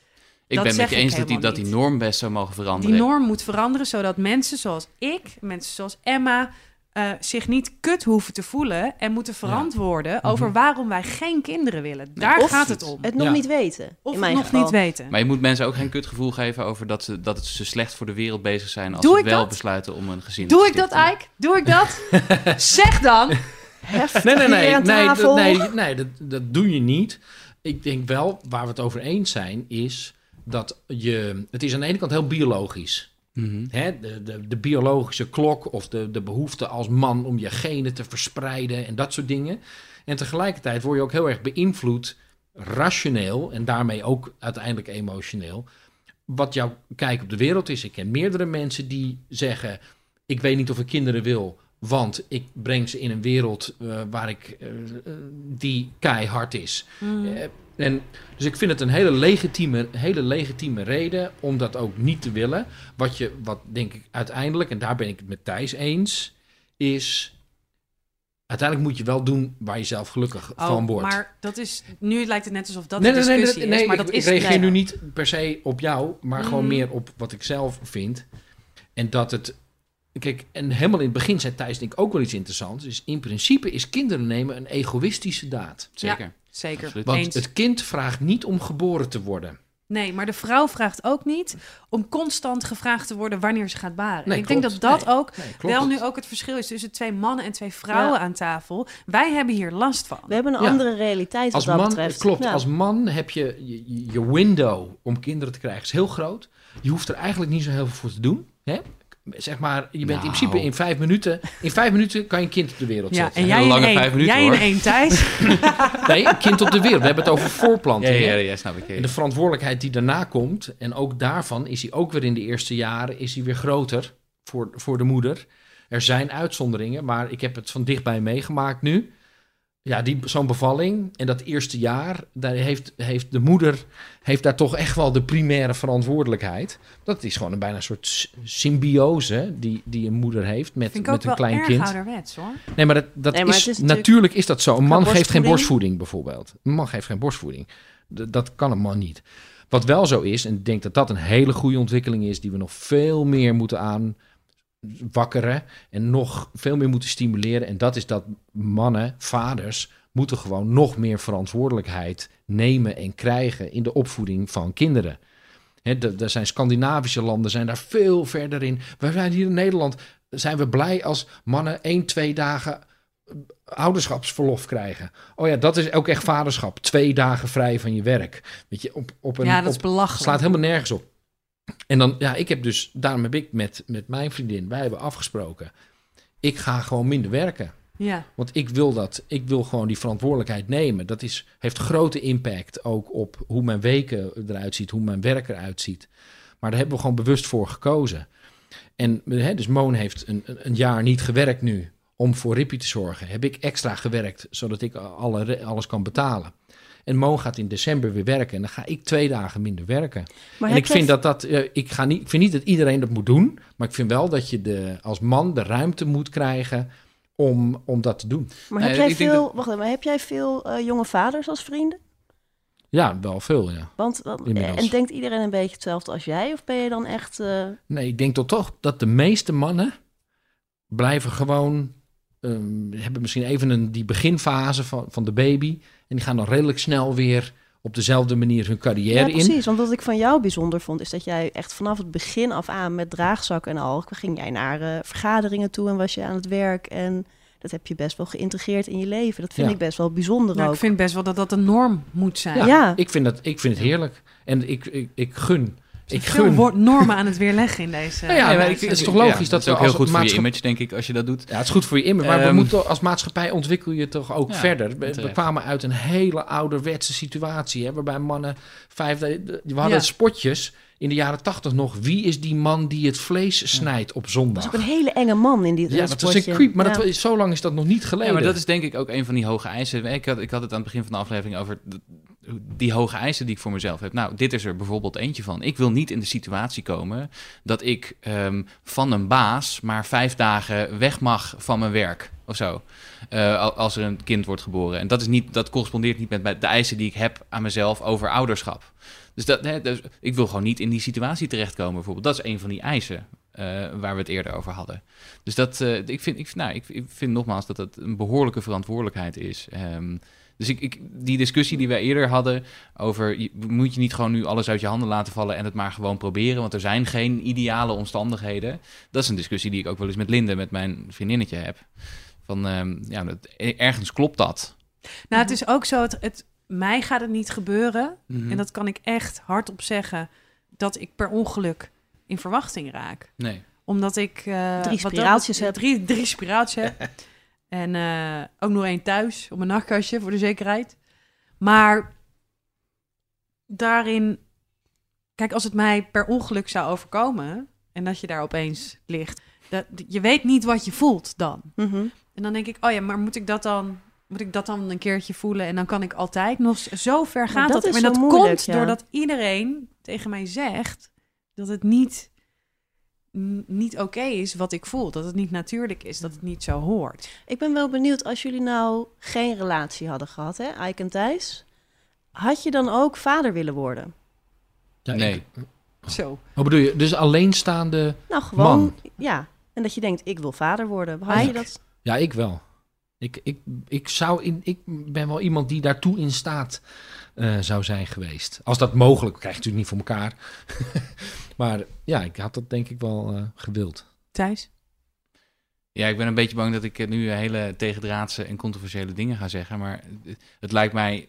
Ik Dat ben zeg met je ik eens dat die, dat die norm best zou mogen veranderen. Die norm moet veranderen, zodat mensen zoals ik, mensen zoals Emma, eh, zich niet kut hoeven te voelen en moeten verantwoorden over waarom wij geen kinderen willen. Daar of gaat het om. Het nog Ja. niet weten. Of in het mijn nog geval. niet weten. Maar je moet mensen ook geen kutgevoel geven over dat, ze, dat het ze slecht voor de wereld bezig zijn als Doe ze ik wel dat? besluiten om een gezin Doe te ik dat. Ike? Doe ik dat? (laughs) zeg dan. Heftig Nee, nee, nee, aan nee, dat, nee, nee dat, dat doe je niet. Ik denk wel, waar we het over eens zijn, is dat je... Het is aan de ene kant heel biologisch. Mhm. Hè? De, de, de biologische klok of de, de behoefte als man om je genen te verspreiden en dat soort dingen. En tegelijkertijd word je ook heel erg beïnvloed, rationeel en daarmee ook uiteindelijk emotioneel, wat jouw kijk op de wereld is. Ik ken meerdere mensen die zeggen: Ik weet niet of ik kinderen wil, want ik breng ze in een wereld eh, waar ik, eh, eh, die keihard is. Eh, en, dus ik vind het een hele legitieme, hele legitieme reden om dat ook niet te willen. Wat je, wat denk ik uiteindelijk, en daar ben ik het met Thijs eens, is. Uiteindelijk moet je wel doen waar je zelf gelukkig van wordt. Oh, maar dat is... Nu lijkt het net alsof dat nee, de nee, nee, discussie nee, is, maar ik, dat ik is... reageer nee. nu niet per se op jou, maar gewoon Mhm. meer op wat ik zelf vind. En dat het. Kijk, en helemaal in het begin zei Thijs denk ik ook wel iets interessants. Dus in principe is kinderen nemen een egoïstische daad. Zeker. Zeker. Absoluut. Want Eens. het kind vraagt niet om geboren te worden. Nee, maar de vrouw vraagt ook niet om constant gevraagd te worden wanneer ze gaat baren. Nee, ik denk dat dat Nee, ook nee, wel nu ook het verschil is tussen twee mannen en twee vrouwen Ja. aan tafel. Wij hebben hier last van. We hebben een Ja. andere realiteit Als wat dat man, betreft. klopt, Ja. als man heb je, je je window om kinderen te krijgen is heel groot. Je hoeft er eigenlijk niet zo heel veel voor te doen. Hè? Zeg maar, je bent in Nou. principe in vijf minuten. In vijf minuten kan je een kind op de wereld Ja, zetten. en jij in lange één, vijf minuten, jij in één Thijs. (laughs) Nee, een kind op de wereld. We hebben het over Ja, voorplanting. ja, ja, snap ik. En de verantwoordelijkheid die daarna komt, en ook daarvan is hij ook weer in de eerste jaren is hij weer groter voor, voor de moeder. Er zijn uitzonderingen, maar ik heb het van dichtbij meegemaakt nu. Ja, die, zo'n bevalling en dat eerste jaar, daar heeft, heeft de moeder heeft daar toch echt wel de primaire verantwoordelijkheid. Dat is gewoon een bijna een soort symbiose die, die een moeder heeft met, Vind ik ook met een wel klein erg kind. ouderwets hoor. Nee, maar dat, dat Nee, maar is, natuurlijk- natuurlijk is dat zo. Een man geeft geen borstvoeding? bijvoorbeeld. Een man geeft geen borstvoeding. D- dat kan een man niet. Wat wel zo is, en ik denk dat dat een hele goede ontwikkeling is, die we nog veel meer moeten aanwakkeren en nog veel meer moeten stimuleren. En dat is dat mannen, vaders, moeten gewoon nog meer verantwoordelijkheid nemen en krijgen in de opvoeding van kinderen. Er zijn Scandinavische landen, zijn daar veel verder in. We zijn hier in Nederland, zijn we blij als mannen één, twee dagen eh, ouderschapsverlof krijgen. Oh ja, dat is ook echt vaderschap. Twee dagen vrij van je werk. Weet je, op, op een, ja, dat is op, belachelijk. slaat helemaal nergens op. En dan, ja, ik heb dus, daarom heb ik met, met mijn vriendin, wij hebben afgesproken. Ik ga gewoon minder werken. Ja. Want ik wil dat. Ik wil gewoon die verantwoordelijkheid nemen. Dat is, heeft grote impact ook op hoe mijn weken eruit ziet, hoe mijn werk eruit ziet. Maar daar hebben we gewoon bewust voor gekozen. En hè, dus Moon heeft een, een- jaar niet gewerkt nu om voor Rippie te zorgen. Heb ik extra gewerkt, zodat ik alle, alles kan betalen. En Moon gaat in december weer werken. En dan ga ik twee dagen minder werken. Maar en ik vind jij- dat dat. eh, ik, ga niet, ik vind niet dat iedereen dat moet doen. Maar ik vind wel dat je de, als man de ruimte moet krijgen om, om dat te doen. Maar heb jij ik denk veel, wacht even, maar heb jij veel eh, jonge vaders als vrienden? Ja, wel veel, ja. Want, en denkt iedereen een beetje hetzelfde als jij? Of ben je dan echt... eh, Nee, ik denk toch toch dat de meeste mannen blijven gewoon... ehm, hebben misschien even een, die beginfase van, van de baby. En die gaan dan redelijk snel weer op dezelfde manier hun ja, carrière in. precies. Want wat ik van jou bijzonder vond, is dat jij echt vanaf het begin af aan met draagzak en al, ging jij naar eh, vergaderingen toe en was je aan het werk. En dat heb je best wel geïntegreerd in je leven. Dat vind Ja. ik best wel bijzonder Nou, ook. ik vind best wel dat dat een norm moet zijn. Ja, Ja. Ik, vind dat, ik vind het heerlijk. En ik, ik, ik gun. Ik Veel gun. wo- normen aan het weerleggen in deze. (laughs) Ja, eh, ik het is toch logisch Ja, dat is we ook heel als goed voor je image, denk ik, als je dat doet. Ja, het is goed voor je image. Maar we Ehm, moeten als maatschappij ontwikkel je toch ook Ja, verder. We, we terecht. kwamen uit een hele ouderwetse situatie. Hè, waarbij mannen vijf... We hadden Ja. spotjes in de jaren tachtig nog. Wie is die man die het vlees snijdt op zondag? ook een hele enge man in die Ja, dat was een creep. Maar Ja. dat, was- zo lang is dat nog niet Ja, geleden. maar dat is denk ik ook een van die hoge eisen. Ik had, ik had het aan het begin van de aflevering over... de- die hoge eisen die ik voor mezelf heb. Nou, dit is er bijvoorbeeld eentje van. Ik wil niet in de situatie komen dat ik ehm, van een baas maar vijf dagen weg mag van mijn werk of zo. Eh, al- als er een kind wordt geboren. En dat, is niet, dat correspondeert niet met de eisen die ik heb aan mezelf over ouderschap. Dus, dat, hè, dus ik wil gewoon niet in die situatie terechtkomen, bijvoorbeeld. Dat is een van die eisen eh, waar we het eerder over hadden. Dus dat, eh, ik, vind, ik, nou, ik, vind nogmaals dat dat een behoorlijke verantwoordelijkheid is. Ehm, dus ik, ik, die discussie die wij eerder hadden over... moet je niet gewoon nu alles uit je handen laten vallen... en het maar gewoon proberen, want er zijn geen ideale omstandigheden. Dat is een discussie die ik ook wel eens met Linde, met mijn vriendinnetje heb. Van, ehm, ja, dat, ergens klopt dat. Nou, het is ook zo, het, het, mij gaat het niet gebeuren. Mhm. En dat kan ik echt hardop zeggen, dat ik per ongeluk in verwachting raak. Nee. Omdat ik... eh, Drie spiraaltjes heb. Drie, drie spiraaltjes heb. (laughs) En eh, ook nog één thuis, op mijn nachtkastje, voor de zekerheid. Maar daarin... Kijk, als het mij per ongeluk zou overkomen... en dat je daar opeens ligt... Dat, je weet niet wat je voelt dan. Mhm. En dan denk ik, oh ja, maar moet ik dat dan, moet ik dat dan een keertje voelen? En dan kan ik altijd nog zo ver gaan. dat dat, zo dat moeilijk, komt ja. doordat iedereen tegen mij zegt dat het niet, niet oké is wat ik voel. Dat het niet natuurlijk is, dat het niet zo hoort. Ik ben wel benieuwd, als jullie nou geen relatie hadden gehad, hè, Ike en Thijs, had je dan ook vader willen worden? Ja, Nee. ik- Zo. wat bedoel je? Dus alleenstaande... Nou, gewoon, Man. ja. En dat je denkt, ik wil vader worden. Had je dat? Ja, ik wel. Ik, ik, ik, zou in, ik ben wel iemand die daartoe in staat eh, zou zijn geweest. Als dat mogelijk, krijg je natuurlijk niet voor elkaar. (laughs) maar ja, ik had dat denk ik wel eh, gewild. Thijs? Ja, ik ben een beetje bang dat ik eh, nu hele tegendraadse en controversiële dingen ga zeggen. Maar het- het lijkt mij.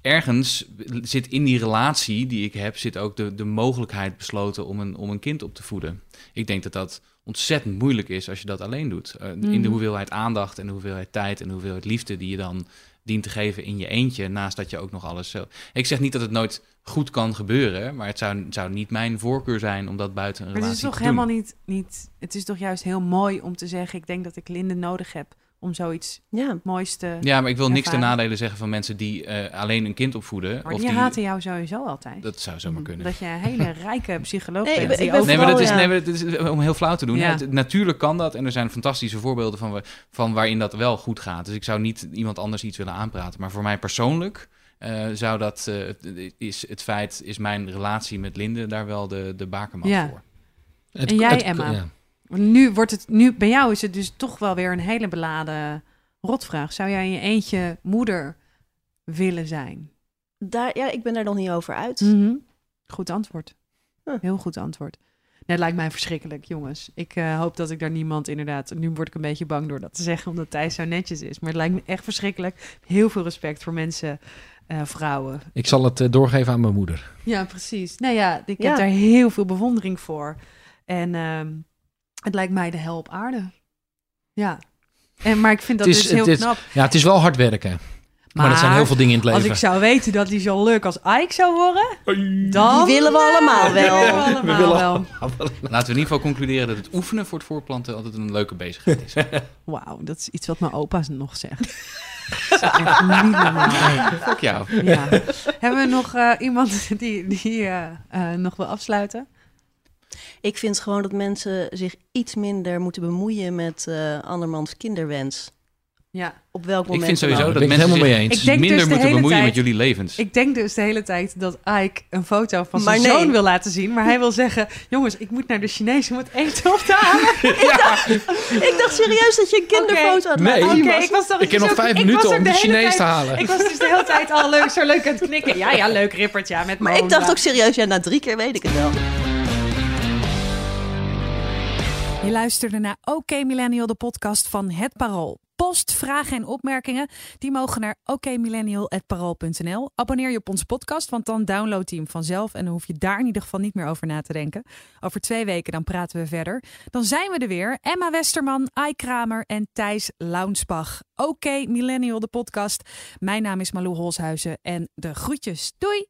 Ergens zit in die relatie die ik heb, zit ook de, de mogelijkheid besloten om een, om een kind op te voeden. Ik denk dat dat ontzettend moeilijk is als je dat alleen doet. Eh, In de Mhm. hoeveelheid aandacht en de hoeveelheid tijd en de hoeveelheid liefde die je dan dient te geven in je eentje, naast dat je ook nog alles zo. Ik zeg niet dat het nooit goed kan gebeuren, maar het zou, zou niet mijn voorkeur zijn om dat buiten een Maar het is relatie toch te doen. helemaal niet, niet... Het is toch juist heel mooi om te zeggen... ik denk dat ik Linde nodig heb om zoiets Ja. moois te... Ja, maar ik wil niks ten nadele zeggen van mensen die eh, alleen een kind opvoeden. maar of die die, haten jou sowieso altijd. Dat zou zomaar kunnen. Dat je een hele (laughs) rijke psycholoog Nee, bent. ik ben Nee, maar dat is, nee, ja. maar dat is om heel flauw te doen. Ja. Het- natuurlijk kan dat en er zijn fantastische voorbeelden van, van waarin dat wel goed gaat. Dus ik zou niet iemand anders iets willen aanpraten. Maar voor mij persoonlijk eh, zou dat, eh, is het feit, is mijn relatie met Linde daar wel de, de bakermat Ja. voor. Het- En jij, het- Emma? Nu wordt het, nu bij jou is het dus toch wel weer een hele beladen rotvraag. Zou jij in je eentje moeder willen zijn? Daar, ja, ik ben daar nog niet over uit. Mhm. Goed antwoord. Huh. Heel goed antwoord. Nee, het lijkt mij verschrikkelijk, jongens. Ik eh, hoop dat ik daar niemand inderdaad... Nu word ik een beetje bang door dat te zeggen, omdat Thijs zo netjes is. Maar het lijkt me echt verschrikkelijk. Heel veel respect voor mensen, eh, vrouwen. Ik zal het eh, doorgeven aan mijn moeder. Ja, precies. Nou ja, ik Ja. heb daar heel veel bewondering voor. En ehm, het lijkt mij de hel op aarde. Ja. En, maar ik vind dat Het is- dus heel het is- knap. Ja, het is wel hard werken. Maar, er zijn heel veel dingen in het Als leven. ik zou weten dat die zo leuk als Ike zou worden, dan... Die willen we allemaal wel. willen we allemaal willen wel. Laten we in ieder geval concluderen dat het oefenen voor het voortplanten altijd een leuke bezigheid is. (laughs) Wauw, dat is iets wat mijn opa nog zegt. (laughs) Dat is echt niet normaal. Fuck jou. Ja. Hebben we nog eh, iemand die, die eh, eh, nog wil afsluiten? Ik vind gewoon dat mensen zich iets minder moeten bemoeien met eh andermans kinderwens. Ja. Op welk Ik moment vind dan sowieso dat ik het mensen helemaal mee eens. Ik denk minder dus moeten bemoeien tijd- met jullie levens. Ik denk dus de hele tijd dat Ike een foto van Maar zijn nee. zoon wil laten zien. Maar hij wil zeggen, jongens, ik moet naar de Chinees om het eten op te halen. (laughs) Ik dacht serieus dat je een kinderfoto had Nee. ik was toch Ik heb nog zo- vijf ik minuten om de Chinees tijd- te halen. Ik was dus de hele tijd al leuk, zo leuk aan het knikken. Ja, ja, leuk Rippert, ja, met Maar mijn ik dacht ook serieus, ja, na drie keer weet ik het wel. Je luisterde naar OK Millennial, de podcast van Het Parool. Post, vragen en opmerkingen, die mogen naar okmillennial.parool.nl. Abonneer je op onze podcast, want dan download je hem vanzelf... en dan hoef je daar in ieder geval niet meer over na te denken. Over twee weken dan praten we verder. Dan zijn we er weer. Emma Westerman, Ai Kramer en Thijs Launsbach. OK Millennial, de podcast. Mijn naam is Malou Holshuizen en de groetjes. Doei!